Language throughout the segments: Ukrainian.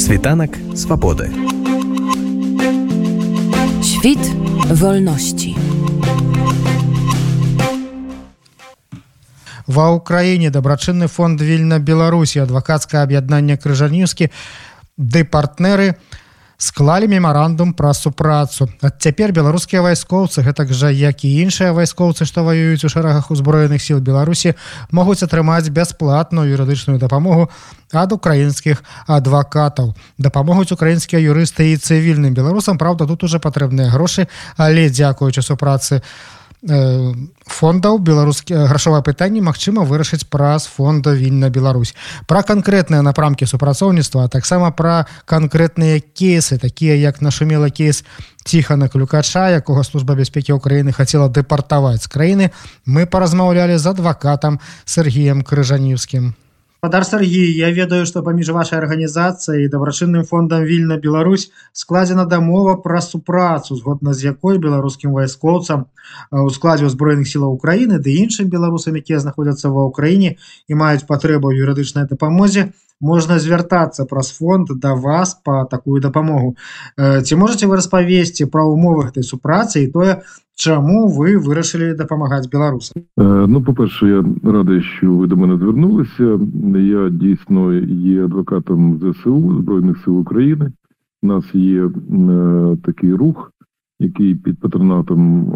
Світанок свободи. Świt wolności. Ва ўкраіне дабрачынны фонд вільна беларусі адвакацкае аб'яднанне крыжанюскі ды партнеры Склалі мемарандум пра супрацу. Цяпер беларускія вайскоўцы гэтак жа як і іншыя вайскоўцы што ваююць у шэрагах узброеных сіл беларусі могуць атрымаць бясплатную юрыдычную дапамогу ад украінскіх адвакатаў. Дапамогуць украінскія юрысты і цывільным беларусам Праўда тут уже патрэбныя грошы але дзякуючы супрацы у фондаў беларускі грашовае пытанне Мачыма вырашыць праз фонда вільна Беларусь пра канкрэтныя напрамкі супрацоўніцтва таксама пра канкрэтныя кейсы такія як нашумела кейс ціхана клюкача якога служба бяспекі ўкраіны хацела дэпартаваць з краіны мы паразмаўлялі з адвакатам Сергеем крыжанівскім Падар Сергій я ведаю што паміж вашай арганізацыяй дабрачынным фондам вільна Беларусь складзена дамова пра супрацу згодна з якой беларускім вайскоўцам у складзе ўзброеных сілаў Украіны ды іншым беларусам якія знаходзяцца ва ўкраіне і маюць патрэбу юрыдычнай дапамозе можна звяртацца праз фонд да вас по такую дапамогу ці можете вы распавесці пра умовы гэтай супрацы і тое чаму вы вырашылі дапамагаць беларусам Ну по-перше я радий що ви до мене звернулися я дійсно є адвокатом ЗСУ Збройних сил України у нас є такий рух який під патронатом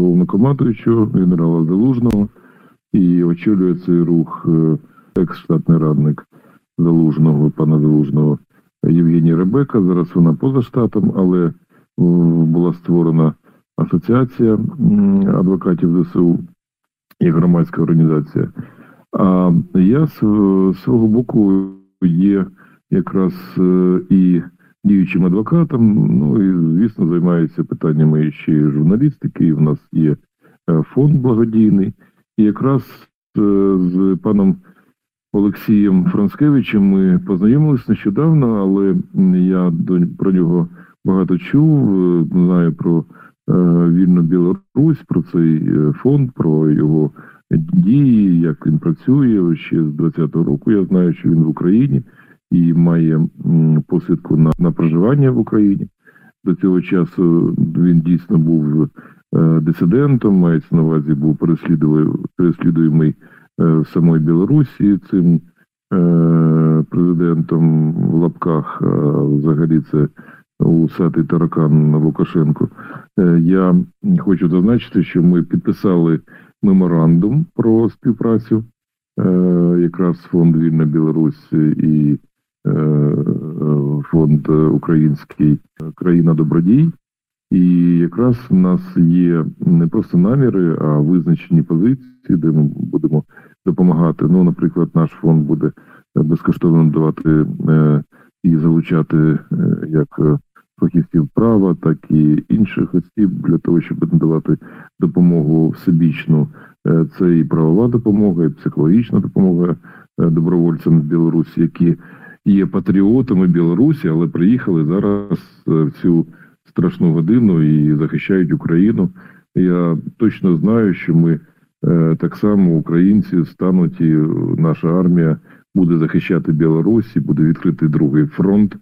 головнокомандуючого генерала Залужного і очолює цей рух екс-штатний радник Залужного, пана Залужного Євгенія Ребека. Зараз вона поза штатом, але була створена асоціація адвокатів ЗСУ і громадська організація. А я з свого боку є якраз і діючим адвокатом, ну і звісно займаюся питаннями ще журналістики. В нас є фонд благодійний, і якраз з паном Олексієм Францкевичем ми познайомились нещодавно, але я про нього багато чув. Знаю про вільну Білорусь, про цей фонд, про його дії, як він працює ще з 20-го року. Я знаю, що він в Україні і має посвідку на, на проживання в Україні. До цього часу він дійсно був дисидентом, мається на увазі, був переслідуємий в самої Білорусі цим президентом в лапках, взагалі це усатий таракан Лукашенко. Я хочу зазначити, що ми підписали меморандум про співпрацю, якраз фонд Вільна Білорусь і фонд Український країна Добродій. І якраз у нас є не просто наміри, а визначені позиції, де ми будемо допомагати. Ну, наприклад, наш фонд буде безкоштовно давати і залучати як фахівців права, так і інших осіб для того, щоб надавати допомогу всебічну. Це і правова допомога, і психологічна допомога добровольцям з Білорусі, які є патріотами Білорусі, але приїхали зараз в цю страшну годину і захищають Україну. Я точно знаю, що ми так само українці стануть, і наша армія буде захищати Білорусь, і буде відкритий другий фронт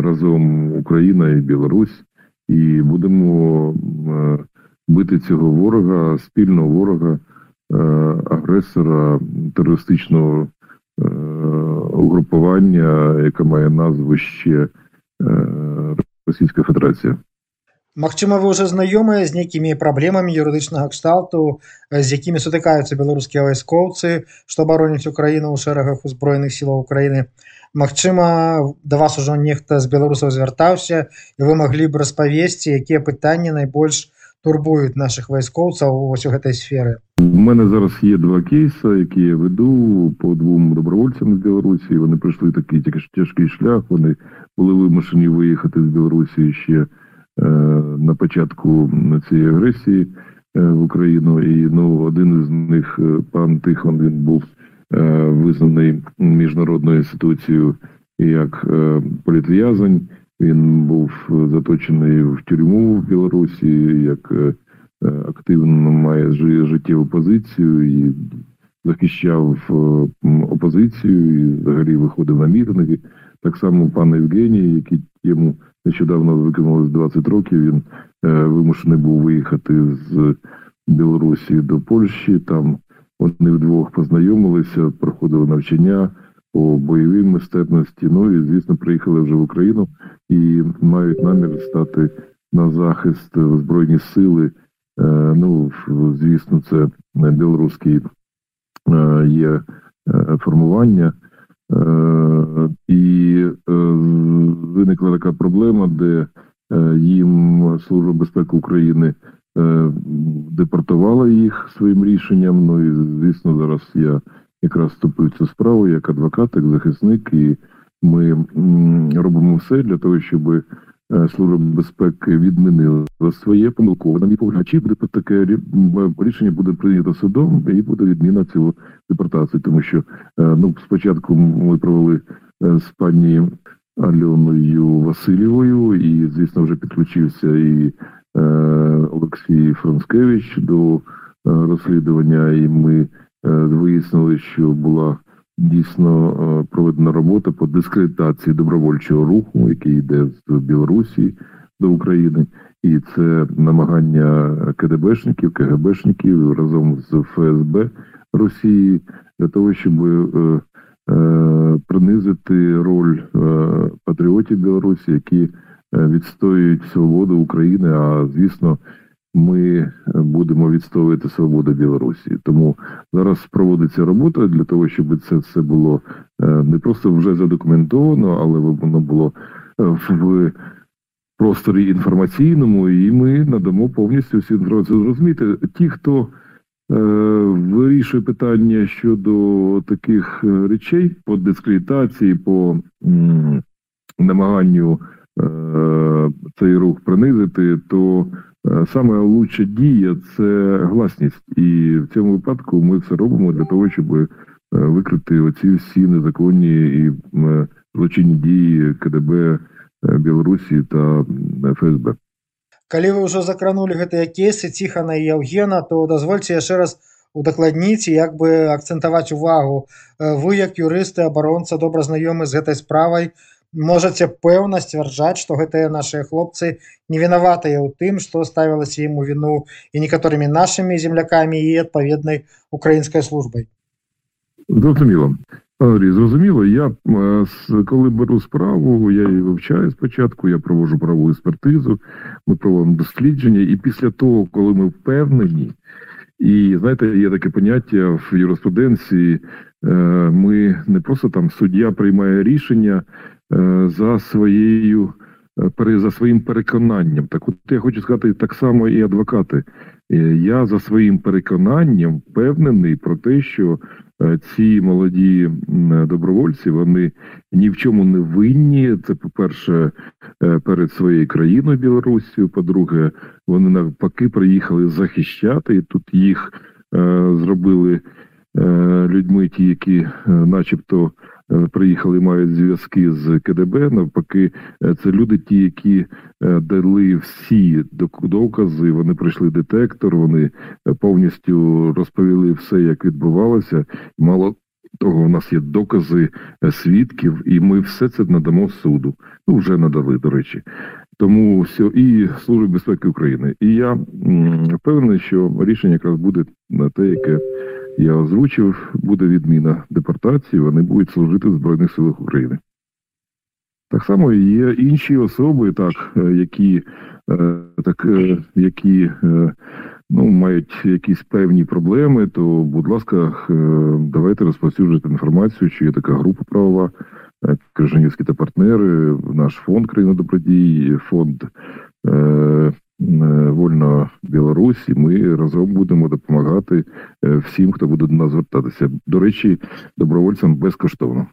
разом Україна і Білорусь, і будемо бити цього ворога, спільного ворога, агресора терористичного угрупування, яке має назву ще Російська Федерація. Магчыма вы уже знаёмыя з нейкімі праблемамі юрыдычнага кшталту з якімі сутыкаюцца беларускія вайскоўцы што бароніць украіну ў шэрагах узброеных сілаў Украіны Магчыма да вас ужо нехта з беларусаў звяртаўся і вы маглі б распавесці якія пытанні найбольш турбуюць наших вайскоўцаў вось у гэтай сферы У мене зараз є два кейси, які я веду по двом добровольцям з Білорусі. Вони пройшли такий тяжкий шлях. Вони були вимушені виїхати з Білорусі ще е, на початку цієї агресії е, в Україну. І ну, один із них, пан Тихон, він був е, визнаний міжнародною інституцією як е, політв'язень. Він був заточений в тюрму в Білорусі як активно має життєву позицію і захищав опозицію, і взагалі виходив на мітинги Так само пан Євгеній, який йому нещодавно виконалось 20 років, він вимушений був виїхати з Білорусі до Польщі. Там вони вдвох познайомилися, проходили навчання по бойовій мистецтві. Ну і звісно, приїхали вже в Україну і мають намір стати на захист збройні сили. Ну звісно, це білоруський є формування. І виникла така проблема, де їм Служба безпеки України депортувала їх своїм рішенням. Ну і звісно, зараз я якраз вступив цю справу як адвокат, як захисник, і ми робимо все для того, щоб е, Служба безпеки відмінила своє помилкове. На мій погляд, чи буде таке рішення буде прийнято судом і буде відміна цього депортації, тому що е, ну спочатку ми провели е, з пані Альоною Васильєвою, і звісно вже підключився і Олексій Францкевич до розслідування, і ми вияснили, що була дійсно проведена робота по дискредитації добровольчого руху, який йде з Білорусі до України, і це намагання КДБшників, КГБшників разом з ФСБ Росії для того, щоб е, е, принизити роль е, патріотів Білорусі, які відстоюють свободу України. А звісно, ми будемо відстоювати свободу Білорусі. Тому зараз проводиться робота для того, щоб це все було не просто вже задокументовано, але воно було в просторі інформаційному, і ми надамо повністю всю інформацію. Зрозуміти ті, хто е, вирішує питання щодо таких речей по дискредитації, по намаганню е, цей рух принизити, то е, саме лучша дія це гласність, і в цьому випадку ми все робимо для того, щоб е, викрити оці всі незаконні і е, злочинні дії КДБ. Э, Беларусі та ФСБ калі вы ўжо закранули гэтыя кейсы ціхана і Евгена то дазвольце яшчэ раз удакладніць як бы акцэнтаваць увагу э, вы як юрысты абаронца добра знаёмы з гэтай справай можаце пэўна сцвярджаць што гэтыя нашыя хлопцы не вінаватыя ў тым што ставілася ім у віну і некаторымі нашымі землякамі і адпаведнай украінскай службай зрозуміло Андрій, зрозуміло, я коли беру справу, я її вивчаю спочатку, я проводжу правову експертизу, ми проводимо дослідження, і після того, коли ми впевнені, і знаєте, є таке поняття в юриспруденції, е, ми не просто там суддя приймає рішення е, за своєю за своїм переконанням. Так от я хочу сказати так само і адвокати. Е, я за своїм переконанням впевнений про те, що Е, ці молоді добровольці вони ні в чому не винні. Це по-перше, е, перед своєю країною Білорусію. По-друге, вони навпаки приїхали захищати, і тут їх е, зробили людьми, ті, які, начебто, Е, приїхали, мають зв'язки з КДБ. Навпаки, е, це люди, ті, які е, дали всі докази. Вони пройшли детектор, вони повністю розповіли все, як відбувалося. Мало того, у нас є докази свідків, і ми все це надамо суду. Ну вже надали, до речі. Тому все і служби безпеки України. І я впевнений, що рішення якраз буде на те, яке я озвучив, буде відміна депортації, вони будуть служити в Збройних силах України. Так само є інші особи, так, е, які е, так, е, які ну, мають якісь певні проблеми, то, будь ласка, давайте розповсюджувати інформацію, що є така група правова, Крижанівські та партнери, наш фонд країна добродій, фонд вольна Білорусь, і ми разом будемо допомагати всім, хто буде до нас звертатися. До речі, добровольцям безкоштовно.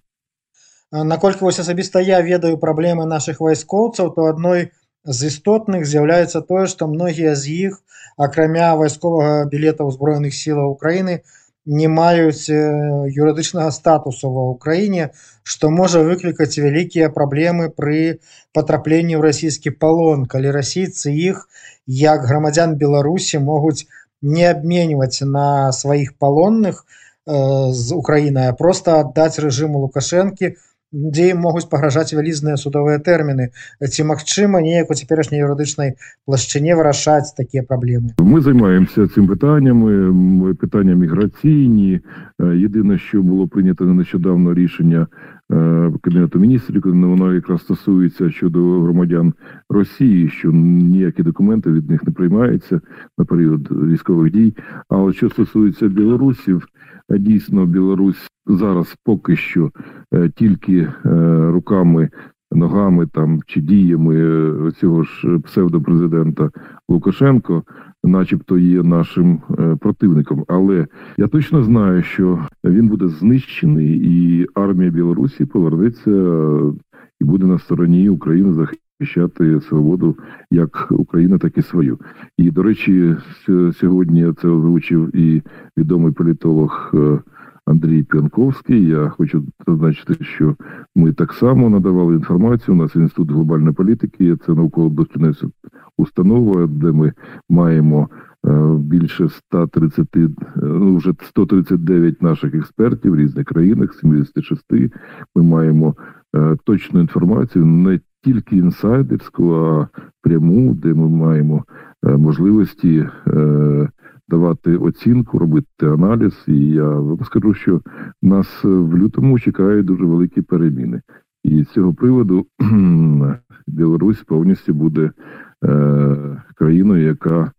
Наколькі вось асабіста я ведаю праблемы наших вайскоўцаў, то адной з істотных з'яўляецца тое, што многія з іх, акрамя вайсковага білета ўзброеных сілаў Украіны, не маюць юрыдычнага статусу ва ўкраіне што можа выклікаць вялікія праблемы пры патрапленні ў расійскі палон калі расійцы іх як грамадзян беларусі могуць не абменьваць на сваіх палонных з украінай просто аддаць рэжыму лукашэнкі дзе ім могуць пагражаць вялізныя судовыя тэрміны ці магчыма неяк у цяперашняй юрыдычнай плашчыне вырашаць такія праблемы Ми займаємося цим питаннями, м, питання міграційні. Е, Єдине, що було прийнято нещодавно рішення е, Кабінету міністрів, воно якраз стосується щодо громадян Росії, що ніякі документи від них не приймаються на період військових дій. Але що стосується білорусів, е, дійсно Білорусь зараз поки що е, тільки е, руками. Ногами там чи діями е, цього ж псевдопрезидента Лукашенко, начебто, є нашим противником. Але я точно знаю, що він буде знищений, і армія Білорусі повернеться і буде на стороні України захищати свободу як України, так і свою. І до речі, сьогодні це озвучив і відомий політолог. Андрій П'янковський. Я хочу зазначити, що ми так само надавали інформацію. У нас інститут глобальної політики, це науково-дослідна установа, де ми маємо е, більше 130, е, ну вже 139 наших експертів в різних країнах, 76. Ми маємо е, точну інформацію, не тільки інсайдерську, а пряму, де ми маємо можливості е, Давати оцінку, робити аналіз, і я вам скажу, що нас е, в лютому чекають дуже великі переміни. І з цього приводу Білорусь повністю буде е, країною, яка е,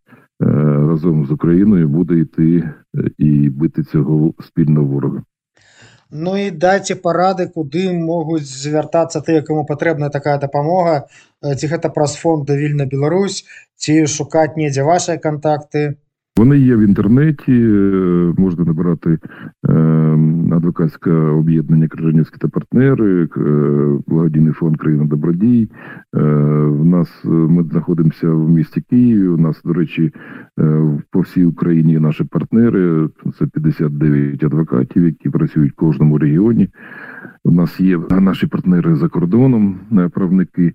разом з Україною буде йти е, і бити цього спільного ворога. Ну і дайце парады куды могуць звяртацца тыя каму патрэбная такая дапамога Э, ці гэта праз фонд вільна Беларусь ці шукаць недзе вашыя кантакты Вони є в інтернеті, е, можна набирати е, адвокатське об'єднання Крижанівські та партнери, е, благодійний фонд Країна Добродій. В нас ми знаходимося в місті Києві. У нас, до речі, по всій Україні наші партнери. Це 59 адвокатів, які працюють в кожному регіоні. У нас є наші партнери за кордоном, правники.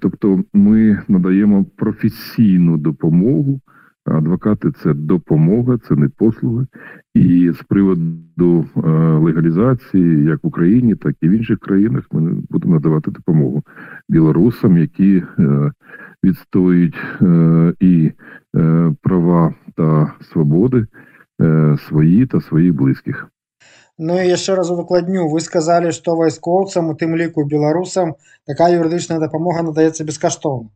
Тобто, ми надаємо професійну допомогу. Адвокати це допомога, це не послуги. І з приводу е, легалізації, як в Україні, так і в інших країнах, ми будемо надавати допомогу білорусам, які е, відстоюють е, і е, права та свободи е, свої та своїх близьких. Ну і яшчэ раз увыкладню вы сказалі што вайскоўцам у тым ліку беларусам такая юрыдычная дапамога надаецца бескаштоўна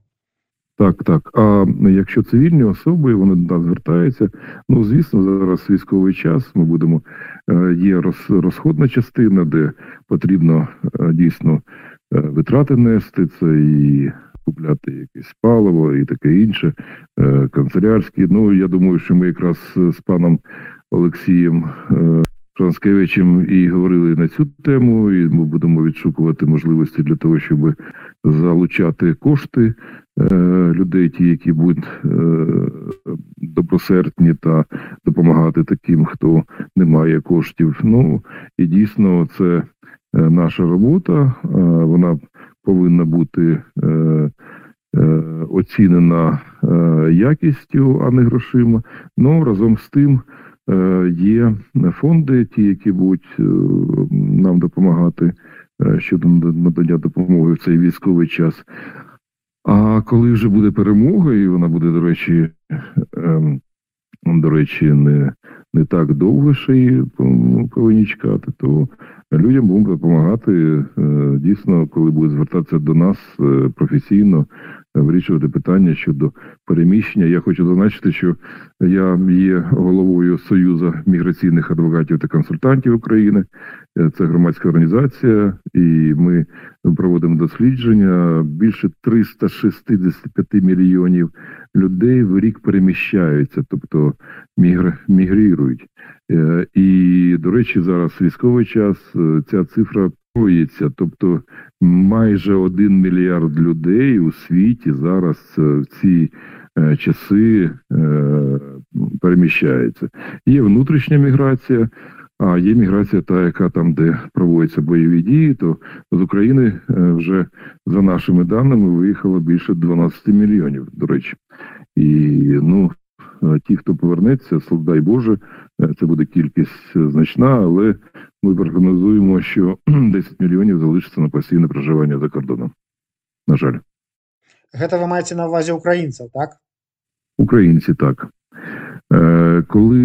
Так, так. А якщо цивільні особи, вони до нас звертаються. Ну, звісно, зараз військовий час. Ми будемо е, є роз, розходна частина, де потрібно е, дійсно е, витрати нести. Це і купляти якесь паливо і таке інше, канцелярські. Ну, я думаю, що ми якраз з паном Олексієм. Франскевичем і говорили на цю тему, і ми будемо відшукувати можливості для того, щоб залучати кошти е, людей, ті, які будуть е, добросердні та допомагати таким, хто не має коштів. Ну і дійсно, це е, наша робота. е, Вона повинна бути е, е, оцінена е, якістю, а не грошима. Ну разом з тим. Е, Є фонди, ті, які будуть е, нам допомагати е, щодо надання допомоги в цей військовий час. А коли вже буде перемога, і вона буде, до речі, ем, до речі, не, не так довго ще її ну, повинні чекати, то людям будемо допомагати дійсно, коли будуть звертатися до нас професійно, вирішувати питання щодо переміщення. Я хочу зазначити, що я є головою Союзу міграційних адвокатів та консультантів України. Е, Це громадська організація, і ми проводимо дослідження. Більше 365 мільйонів людей в рік переміщаються, тобто мігр... мігрірують. Е, І, до речі, зараз військовий час е, ця цифра тобто майже один мільярд людей у світі зараз е, в ці е, часи е, переміщається. Є внутрішня міграція, а є міграція, та яка там, де проводяться бойові дії, то з України вже за нашими даними виїхало більше 12 мільйонів. До речі, і ну ті, хто повернеться, слава дай Боже, це буде кількість значна, але ми прогнозуємо, що 10 мільйонів залишиться на постійне проживання за кордоном. На жаль, Гэта вы маеце на увазе украінцаў так українці так. Е, коли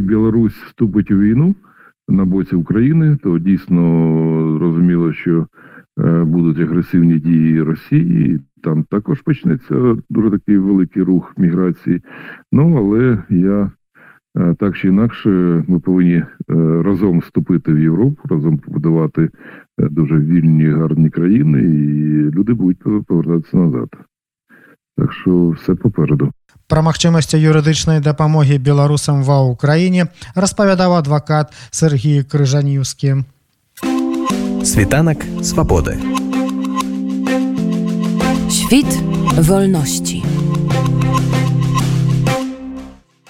Білорусь вступить у війну на боці України, то дійсно розуміло, що е, будуть агресивні дії Росії. і Там також почнеться дуже такий великий рух міграції. Ну але я е, так чи інакше, ми повинні е, разом вступити в Європу, разом побудувати е, дуже вільні, гарні країни, і люди будуть повертатися назад. Так що все попереду. Пра магчымасці юрыдычнай дапамогі беларусам ва ўкраіне распавядаў адвакат Сергій крыжаніўскі Світанак свабоды. Świt wolności.